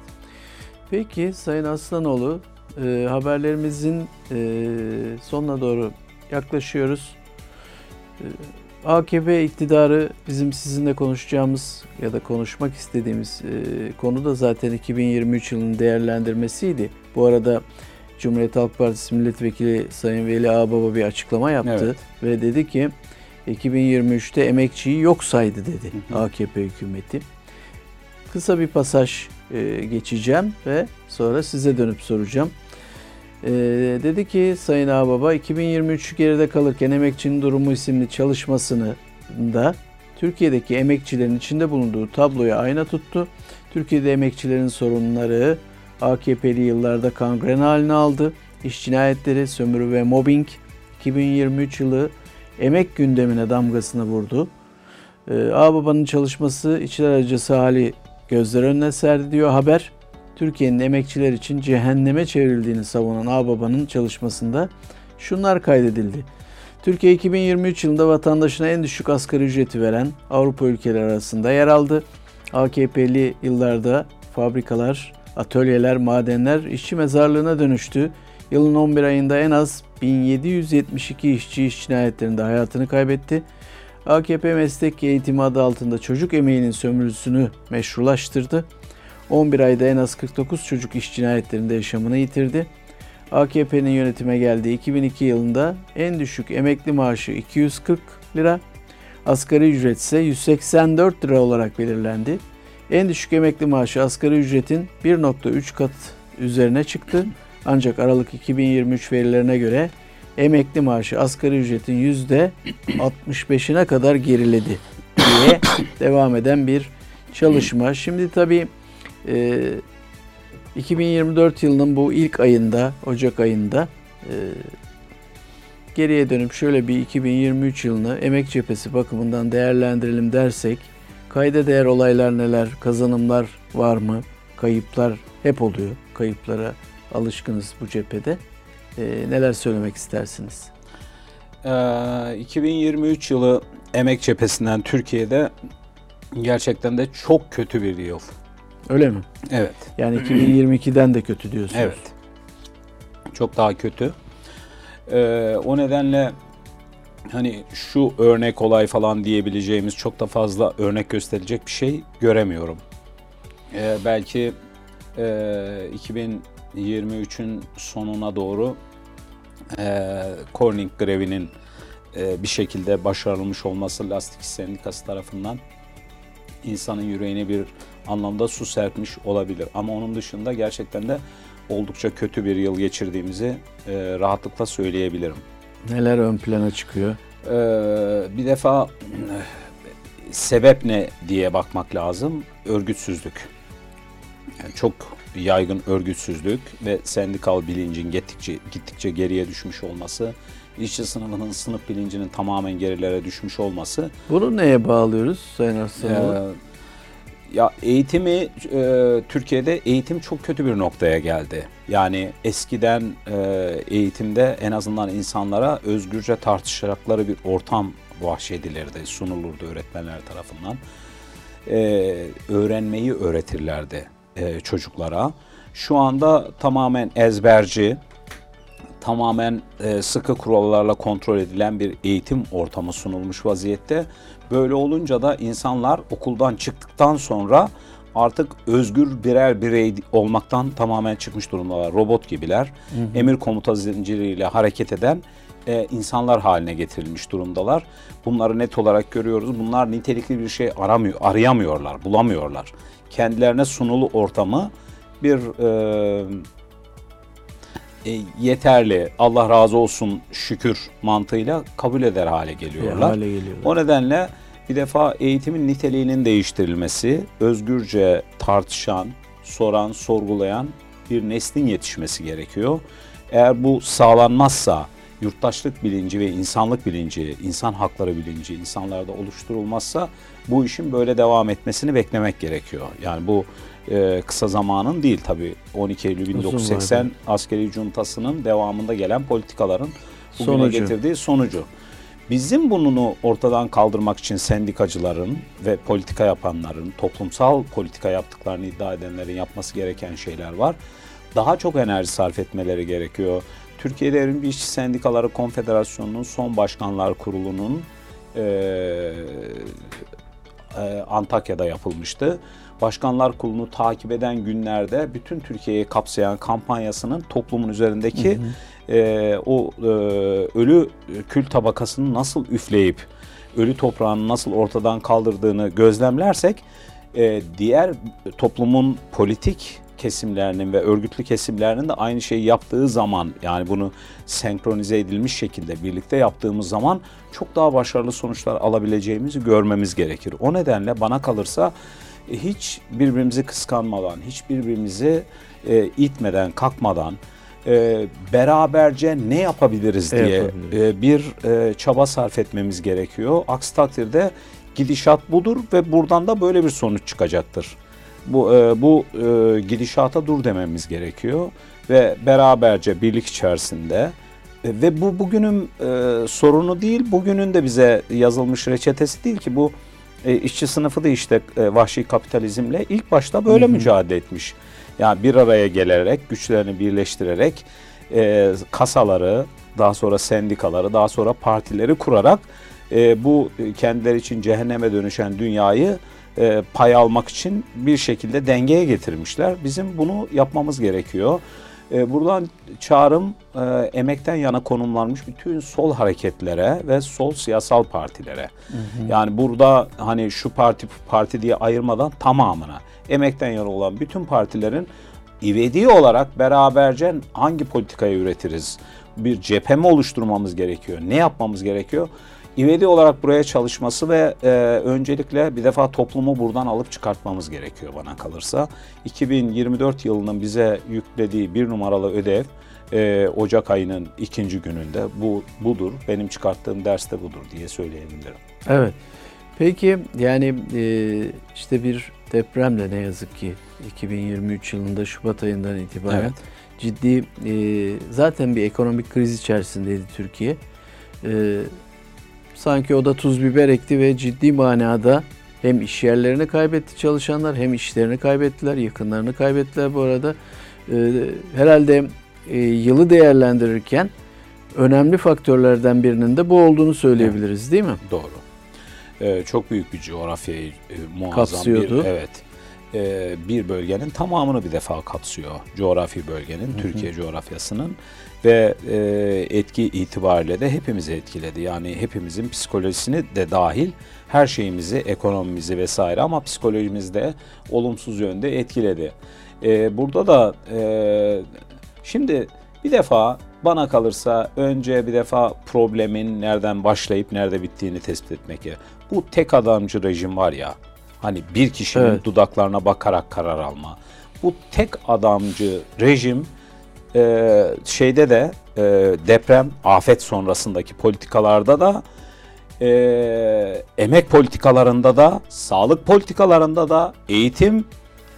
Peki Sayın Aslanoğlu e, haberlerimizin e, sonuna doğru yaklaşıyoruz. E, AKP iktidarı bizim sizinle konuşacağımız ya da konuşmak istediğimiz e, konu da zaten 2023 yılının değerlendirmesiydi. Bu arada Cumhuriyet Halk Partisi Milletvekili Sayın Veli Ağbaba bir açıklama yaptı Evet. ve dedi ki 2023'te emekçiyi yok saydı dedi Hı hı. AKP hükümeti. Kısa bir pasaj e, geçeceğim ve sonra size dönüp soracağım. E, dedi ki Sayın Ağbaba 2023 geride kalırken Emekçinin Durumu isimli çalışmasını da Türkiye'deki emekçilerin içinde bulunduğu tabloya ayna tuttu. Türkiye'de emekçilerin sorunları AKP'li yıllarda kangren haline aldı. İş cinayetleri, sömürü ve mobbing 2023 yılı emek gündemine damgasını vurdu. Ee, Ağbaba'nın çalışması içler acısı hali gözler önüne serdi diyor haber. Türkiye'nin emekçiler için cehenneme çevrildiğini savunan Ağbaba'nın çalışmasında şunlar kaydedildi. Türkiye 2023 yılında vatandaşına en düşük asgari ücreti veren Avrupa ülkeleri arasında yer aldı. AKP'li yıllarda fabrikalar, atölyeler, madenler işçi mezarlığına dönüştü. Yılın 11 ayında en az 1772 işçi iş cinayetlerinde hayatını kaybetti. AKP meslek eğitimi adı altında çocuk emeğinin sömürüsünü meşrulaştırdı. 11 ayda en az 49 çocuk iş cinayetlerinde yaşamını yitirdi. AKP'nin yönetime geldiği 2002 yılında en düşük emekli maaşı 240 lira, asgari ücret ise 184 lira olarak belirlendi. En düşük emekli maaşı asgari ücretin 1.3 kat üzerine çıktı. Ancak Aralık 2023 verilerine göre emekli maaşı asgari ücretin %65'ine kadar geriledi diye devam eden bir çalışma. Şimdi tabii e, 2024 yılının bu ilk ayında, Ocak ayında e, geriye dönüp şöyle bir 2023 yılını emek cephesi bakımından değerlendirelim dersek kayda değer olaylar neler, kazanımlar var mı, kayıplar hep oluyor. Kayıplara alışkınız bu cephede. E, neler söylemek istersiniz? Ee, 2023 yılı emek cephesinden Türkiye'de gerçekten de çok kötü bir yıl. Öyle mi? Evet. Yani 2022'den de kötü diyorsunuz. Evet. Çok daha kötü. Ee, o nedenle hani şu örnek olay falan diyebileceğimiz çok da fazla örnek gösterecek bir şey göremiyorum. Ee, belki e, 2023'ün sonuna doğru e, Corning grevinin e, bir şekilde başarılmış olması lastik sendikası tarafından insanın yüreğine bir anlamda su serpmiş olabilir. Ama onun dışında gerçekten de oldukça kötü bir yıl geçirdiğimizi e, rahatlıkla söyleyebilirim. Neler ön plana çıkıyor? Ee, bir defa sebep ne diye bakmak lazım. Örgütsüzlük. Yani çok yaygın örgütsüzlük ve sendikal bilincin gittikçe, gittikçe geriye düşmüş olması, işçi sınıfının sınıf bilincinin tamamen gerilere düşmüş olması Bunu neye bağlıyoruz Sayın Arslanoğlu? ee, ya eğitimi e, Türkiye'de eğitim çok kötü bir noktaya geldi. Yani eskiden e, eğitimde en azından insanlara özgürce tartışacakları bir ortam bahşedilirdi, sunulurdu öğretmenler tarafından. E, öğrenmeyi öğretirlerdi e, çocuklara. Şu anda tamamen ezberci, tamamen e, sıkı kurallarla kontrol edilen bir eğitim ortamı sunulmuş vaziyette. Böyle olunca da insanlar okuldan çıktıktan sonra artık özgür birer birey olmaktan tamamen çıkmış durumdalar. Robot gibiler. Emir komuta zinciriyle hareket eden e, insanlar haline getirilmiş durumdalar. Bunları net olarak görüyoruz. Bunlar nitelikli bir şey aramıyor, arayamıyorlar, bulamıyorlar. Kendilerine sunulu ortamı bir e, e, yeterli, Allah razı olsun şükür mantığıyla kabul eder hale geliyorlar. hale geliyorlar. O nedenle bir defa eğitimin niteliğinin değiştirilmesi, özgürce tartışan, soran, sorgulayan bir neslin yetişmesi gerekiyor. Eğer bu sağlanmazsa yurttaşlık bilinci ve insanlık bilinci, insan hakları bilinci insanlarda oluşturulmazsa bu işin böyle devam etmesini beklemek gerekiyor. Yani bu e, kısa zamanın değil tabii 12 Eylül Uzun 1980 askeri cuntasının devamında gelen politikaların bugüne Sonucu. getirdiği sonucu. Bizim bunu ortadan kaldırmak için sendikacıların ve politika yapanların, toplumsal politika yaptıklarını iddia edenlerin yapması gereken şeyler var. Daha çok enerji sarf etmeleri gerekiyor. Türkiye Devrimci İşçi Sendikaları Konfederasyonu'nun son başkanlar kurulunun e, e, Antakya'da yapılmıştı. Başkanlar Kurulu'nu takip eden günlerde bütün Türkiye'yi kapsayan kampanyasının toplumun üzerindeki hı hı. E, o e, ölü kül tabakasını nasıl üfleyip ölü toprağını nasıl ortadan kaldırdığını gözlemlersek e, diğer toplumun politik kesimlerinin ve örgütlü kesimlerinin de aynı şeyi yaptığı zaman yani bunu senkronize edilmiş şekilde birlikte yaptığımız zaman çok daha başarılı sonuçlar alabileceğimizi görmemiz gerekir. O nedenle bana kalırsa e, hiç birbirimizi kıskanmadan, hiç birbirimizi e, itmeden, kalkmadan e, beraberce ne yapabiliriz diye e, bir e, çaba sarf etmemiz gerekiyor. Aksi takdirde gidişat budur ve buradan da böyle bir sonuç çıkacaktır. Bu e, bu e, gidişata dur dememiz gerekiyor ve beraberce birlik içerisinde e, ve bu bugünün e, sorunu değil, bugünün de bize yazılmış reçetesi değil ki bu e, işçi sınıfı da işte e, vahşi kapitalizmle ilk başta böyle hı hı. mücadele etmiş. Yani bir araya gelerek, güçlerini birleştirerek e, kasaları, daha sonra sendikaları, daha sonra partileri kurarak e, bu kendileri için cehenneme dönüşen dünyayı e, pay almak için bir şekilde dengeye getirmişler. Bizim bunu yapmamız gerekiyor. E, buradan çağrım e, emekten yana konumlanmış bütün sol hareketlere ve sol siyasal partilere. Hı hı. Yani burada hani şu parti parti diye ayırmadan tamamına emekten yana olan bütün partilerin ivedi olarak beraberce hangi politikayı üretiriz? Bir cephe mi oluşturmamız gerekiyor? Ne yapmamız gerekiyor? İvedi olarak buraya çalışması ve e, öncelikle bir defa toplumu buradan alıp çıkartmamız gerekiyor bana kalırsa. 2024 yılının bize yüklediği bir numaralı ödev e, Ocak ayının ikinci gününde bu budur. Benim çıkarttığım ders de budur diye söyleyebilirim. Evet. Peki yani e, işte bir depremle ne yazık ki 2023 yılında Şubat ayından itibaren evet. ciddi e, zaten bir ekonomik kriz içerisindeydi Türkiye. E, Sanki o da tuz biber ekti ve ciddi manada hem iş yerlerini kaybetti çalışanlar hem işlerini kaybettiler, yakınlarını kaybettiler bu arada. Ee, herhalde e, yılı değerlendirirken önemli faktörlerden birinin de bu olduğunu söyleyebiliriz değil mi? Doğru. Ee, çok büyük bir coğrafyayı e, muazzam Kapsıyordu. bir evet e, bir bölgenin tamamını bir defa kapsıyor. Coğrafi bölgenin, hı hı. Türkiye coğrafyasının ve e, etki itibariyle de hepimizi etkiledi. Yani hepimizin psikolojisini de dahil her şeyimizi, ekonomimizi vesaire ama psikolojimizi de olumsuz yönde etkiledi. E, burada da e, şimdi bir defa bana kalırsa önce bir defa problemin nereden başlayıp nerede bittiğini tespit etmek ya. Bu tek adamcı rejim var ya. Hani bir kişinin evet. dudaklarına bakarak karar alma. Bu tek adamcı rejim e, şeyde de e, deprem, afet sonrasındaki politikalarda da e, emek politikalarında da, sağlık politikalarında da, eğitim,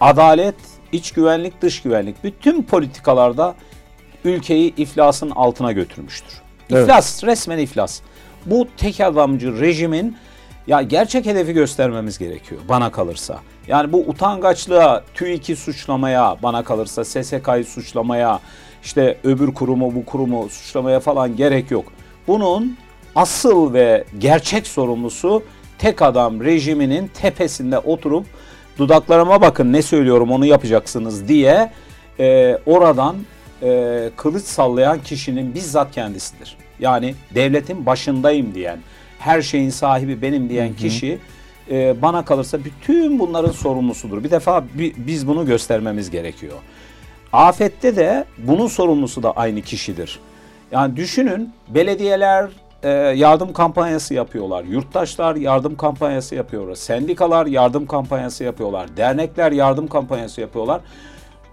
adalet, iç güvenlik, dış güvenlik bütün politikalarda ülkeyi iflasın altına götürmüştür. İflas, evet. resmen iflas. Bu tek adamcı rejimin ya gerçek hedefi göstermemiz gerekiyor bana kalırsa. Yani bu utangaçlığa, TÜİK'i suçlamaya, bana kalırsa SSK'yı suçlamaya, işte öbür kurumu bu kurumu suçlamaya falan gerek yok. Bunun asıl ve gerçek sorumlusu tek adam rejiminin tepesinde oturup dudaklarıma bakın ne söylüyorum onu yapacaksınız diye e, oradan e, kılıç sallayan kişinin bizzat kendisidir. Yani devletin başındayım diyen, her şeyin sahibi benim diyen hı hı. kişi e, bana kalırsa bütün bunların sorumlusudur. Bir defa biz bunu göstermemiz gerekiyor. Afette de bunun sorumlusu da aynı kişidir. Yani düşünün belediyeler e, yardım kampanyası yapıyorlar. Yurttaşlar yardım kampanyası yapıyorlar. Sendikalar yardım kampanyası yapıyorlar. Dernekler yardım kampanyası yapıyorlar.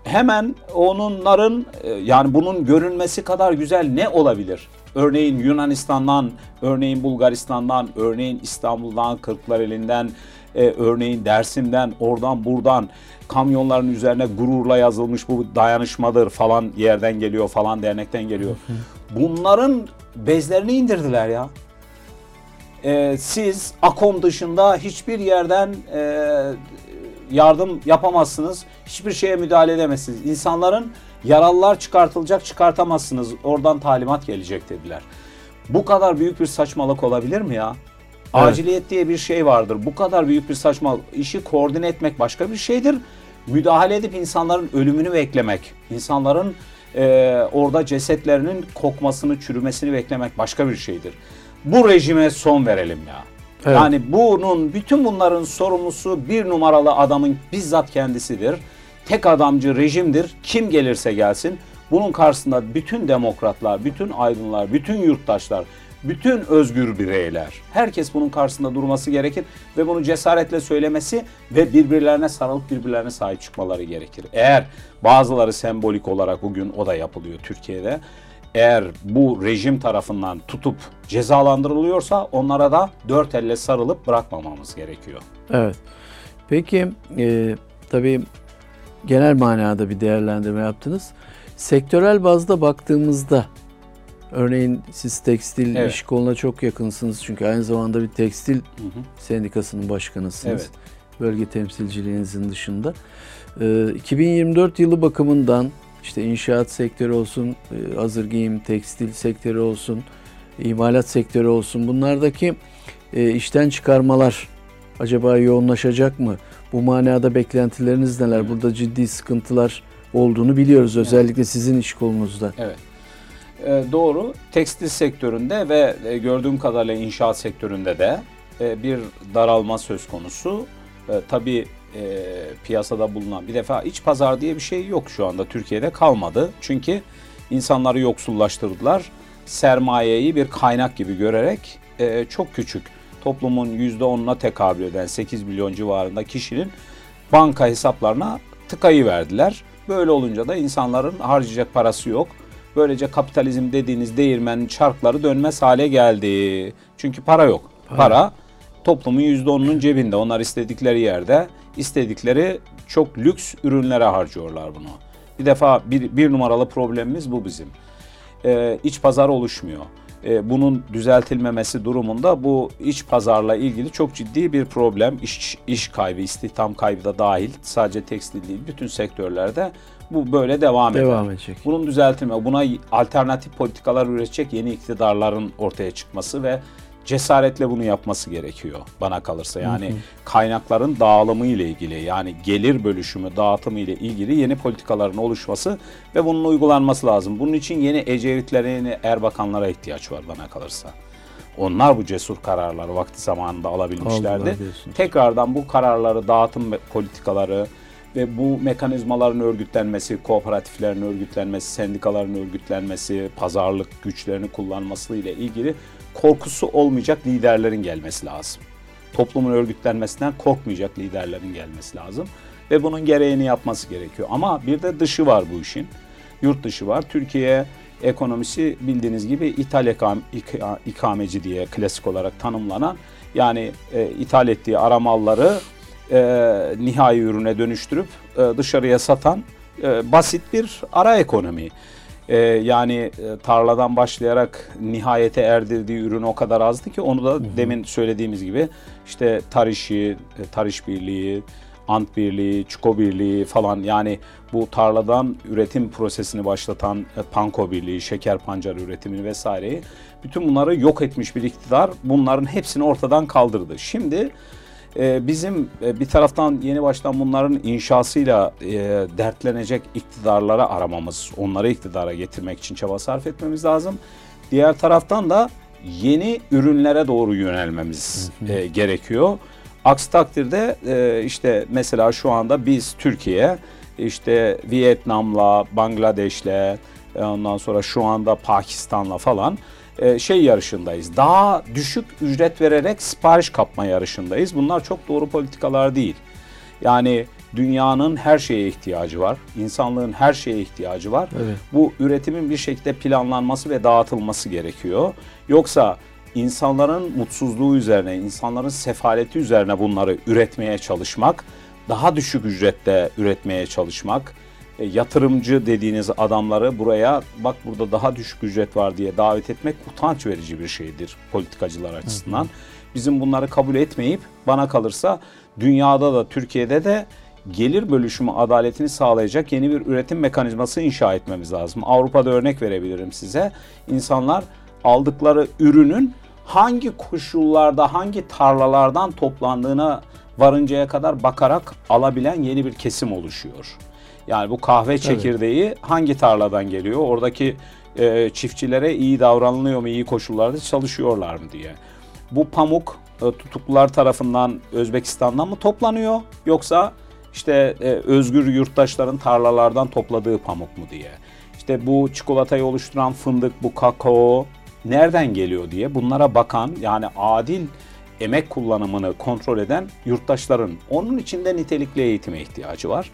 Hemen onların e, yani bunun görünmesi kadar güzel ne olabilir? Örneğin Yunanistan'dan, örneğin Bulgaristan'dan, örneğin İstanbul'dan, Kırklareli'nden, e, örneğin Dersim'den, oradan buradan kamyonların üzerine gururla yazılmış bu dayanışmadır falan yerden geliyor falan dernekten geliyor. Bunların bezlerini indirdiler ya. e, siz AKOM dışında hiçbir yerden e, yardım yapamazsınız. Hiçbir şeye müdahale edemezsiniz. İnsanların yaralılar çıkartılacak çıkartamazsınız. Oradan talimat gelecek dediler. Bu kadar büyük bir saçmalık olabilir mi ya? Aciliyet diye bir şey vardır. Bu kadar büyük bir saçmalık. İşi koordine etmek başka bir şeydir. Müdahale edip insanların ölümünü beklemek, insanların e, orada cesetlerinin kokmasını, çürümesini beklemek başka bir şeydir. Bu rejime son verelim ya. Evet. Yani bunun bütün bunların sorumlusu bir numaralı adamın bizzat kendisidir. Tek adamcı rejimdir. Kim gelirse gelsin. Bunun karşısında bütün demokratlar, bütün aydınlar, bütün yurttaşlar, bütün özgür bireyler, herkes bunun karşısında durması gerekir ve bunu cesaretle söylemesi ve birbirlerine sarılıp birbirlerine sahip çıkmaları gerekir. Eğer bazıları sembolik olarak bugün o da yapılıyor Türkiye'de. Eğer bu rejim tarafından tutup cezalandırılıyorsa onlara da dört elle sarılıp bırakmamamız gerekiyor. Evet. Peki e, tabii genel manada bir değerlendirme yaptınız. Sektörel bazda baktığımızda örneğin siz tekstil Evet. iş koluna çok yakınsınız çünkü aynı zamanda bir tekstil Hı hı. sendikasının başkanısınız. Evet. Bölge temsilciliğinizin dışında. E, 2024 yılı bakımından işte inşaat sektörü olsun, e, hazır giyim, tekstil sektörü olsun, imalat sektörü olsun bunlardaki e, işten çıkarmalar acaba yoğunlaşacak mı? Bu manada beklentileriniz neler? Evet. Burada ciddi sıkıntılar olduğunu biliyoruz. Özellikle sizin iş kolunuzda. Evet. Ee, doğru. Tekstil sektöründe ve e, gördüğüm kadarıyla inşaat sektöründe de e, bir daralma söz konusu. E, tabii e, piyasada bulunan bir defa iç pazar diye bir şey yok şu anda Türkiye'de kalmadı. Çünkü insanları yoksullaştırdılar. Sermayeyi bir kaynak gibi görerek e, çok küçük toplumun %10'una tekabül eden 8 milyon civarında kişinin banka hesaplarına tıkayı verdiler. Böyle olunca da insanların harcayacak parası yok. Böylece kapitalizm dediğiniz değirmenin çarkları dönmez hale geldi. Çünkü para yok. Para. Para, toplumun %10'unun cebinde. Onlar istedikleri yerde, istedikleri çok lüks ürünlere harcıyorlar bunu. Bir defa bir, bir numaralı problemimiz bu bizim. Ee, iç pazar oluşmuyor. Ee, bunun düzeltilmemesi durumunda bu iç pazarla ilgili çok ciddi bir problem. İş, iş kaybı, istihdam kaybı da dahil. Sadece tekstil değil, bütün sektörlerde bu böyle devam eder. Devam edecek. Bunun düzeltilme, buna alternatif politikalar üretecek yeni iktidarların ortaya çıkması ve cesaretle bunu yapması gerekiyor bana kalırsa. Yani kaynakların dağılımı ile ilgili yani gelir bölüşümü, dağıtımı ile ilgili yeni politikaların oluşması ve bunun uygulanması lazım. Bunun için yeni Ecevit'lere, yeni Erbakanlara ihtiyaç var bana kalırsa. Onlar bu cesur kararları vakti zamanında alabilmişlerdi. Tekrardan bu kararları, dağıtım politikaları ve bu mekanizmaların örgütlenmesi, kooperatiflerin örgütlenmesi, sendikaların örgütlenmesi, pazarlık güçlerini kullanması ile ilgili korkusu olmayacak liderlerin gelmesi lazım. Toplumun örgütlenmesinden korkmayacak liderlerin gelmesi lazım ve bunun gereğini yapması gerekiyor. Ama bir de dışı var bu işin. Yurt dışı var. Türkiye ekonomisi bildiğiniz gibi ithal ekam- ika- ikameci diye klasik olarak tanımlanan yani e, ithal ettiği ara malları e, nihai ürüne dönüştürüp e, dışarıya satan e, basit bir ara ekonomi. E, yani e, tarladan başlayarak nihayete erdirdiği ürün o kadar azdı ki onu da demin söylediğimiz gibi işte tar işi, e, tar iş birliği, ant birliği, çuko birliği falan yani bu tarladan üretim prosesini başlatan e, panko birliği, şeker pancarı üretimini vesaireyi bütün bunları yok etmiş bir iktidar bunların hepsini ortadan kaldırdı. Şimdi e, bizim e, bir taraftan yeni baştan bunların inşasıyla e, dertlenecek iktidarlara aramamız, onları iktidara getirmek için çaba sarf etmemiz lazım. Diğer taraftan da yeni ürünlere doğru yönelmemiz e, gerekiyor. Aksi takdirde e, işte mesela şu anda biz Türkiye işte Vietnam'la, Bangladeş'le ondan sonra şu anda Pakistan'la falan e, şey yarışındayız. Daha düşük ücret vererek sipariş kapma yarışındayız. Bunlar çok doğru politikalar değil. Yani dünyanın her şeye ihtiyacı var. İnsanlığın her şeye ihtiyacı var. Evet. Bu üretimin bir şekilde planlanması ve dağıtılması gerekiyor. Yoksa insanların mutsuzluğu üzerine, insanların sefaleti üzerine bunları üretmeye çalışmak, daha düşük ücrette üretmeye çalışmak yatırımcı dediğiniz adamları buraya bak burada daha düşük ücret var diye davet etmek utanç verici bir şeydir politikacılar açısından. Bizim bunları kabul etmeyip bana kalırsa dünyada da Türkiye'de de gelir bölüşümü adaletini sağlayacak yeni bir üretim mekanizması inşa etmemiz lazım. Avrupa'da örnek verebilirim size. İnsanlar aldıkları ürünün hangi koşullarda, hangi tarlalardan toplandığına varıncaya kadar bakarak alabilen yeni bir kesim oluşuyor. Yani bu kahve çekirdeği evet. hangi tarladan geliyor? Oradaki e, çiftçilere iyi davranılıyor mu, iyi koşullarda çalışıyorlar mı diye. Bu pamuk e, tutuklular tarafından Özbekistan'dan mı toplanıyor yoksa işte e, özgür yurttaşların tarlalardan topladığı pamuk mu diye. İşte bu çikolatayı oluşturan fındık, bu kakao nereden geliyor diye bunlara bakan yani adil emek kullanımını kontrol eden yurttaşların onun içinde nitelikli eğitime ihtiyacı var.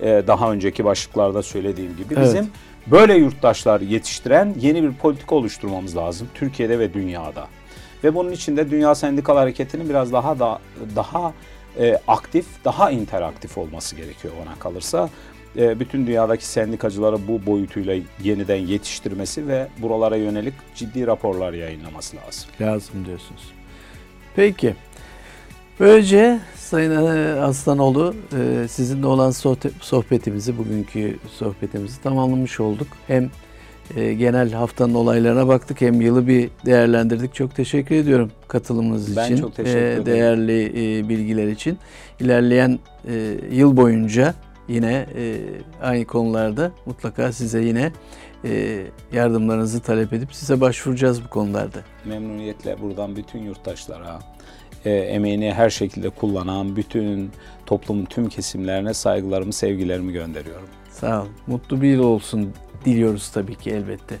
Ee, daha önceki başlıklarda söylediğim gibi evet. bizim böyle yurttaşlar yetiştiren yeni bir politika oluşturmamız lazım Türkiye'de ve dünyada. Ve bunun için de Dünya Sendikal Hareketi'nin biraz daha da daha e, aktif, daha interaktif olması gerekiyor ona kalırsa. E, bütün dünyadaki sendikacıları bu boyutuyla yeniden yetiştirmesi ve buralara yönelik ciddi raporlar yayınlaması lazım. Lazım diyorsunuz. Peki. Böylece Sayın Aslanoğlu e, sizinle olan sohbetimizi, bugünkü sohbetimizi tamamlamış olduk. Hem e, genel haftanın olaylarına baktık hem yılı bir değerlendirdik. Çok teşekkür ediyorum katılımınız ben için. Ben çok teşekkür e, ederim. Değerli bilgiler için. İlerleyen yıl boyunca yine aynı konularda mutlaka size yine yardımlarınızı talep edip size başvuracağız bu konularda. Memnuniyetle buradan bütün yurttaşlara, emeğini her şekilde kullanan bütün toplumun tüm kesimlerine saygılarımı, sevgilerimi gönderiyorum. Sağ olun. Mutlu bir yıl olsun diliyoruz tabii ki elbette.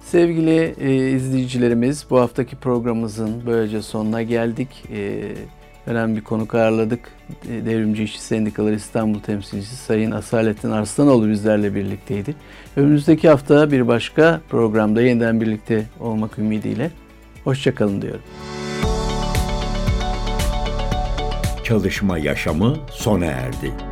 Sevgili e, izleyicilerimiz bu haftaki programımızın böylece sonuna geldik. E, önemli bir konuk ağırladık. E, Devrimci İşçi Sendikaları İstanbul temsilcisi Sayın Asalettin Arslanoğlu bizlerle birlikteydi. Önümüzdeki hafta bir başka programda yeniden birlikte olmak ümidiyle. Hoşçakalın diyorum. Çalışma yaşamı sona erdi.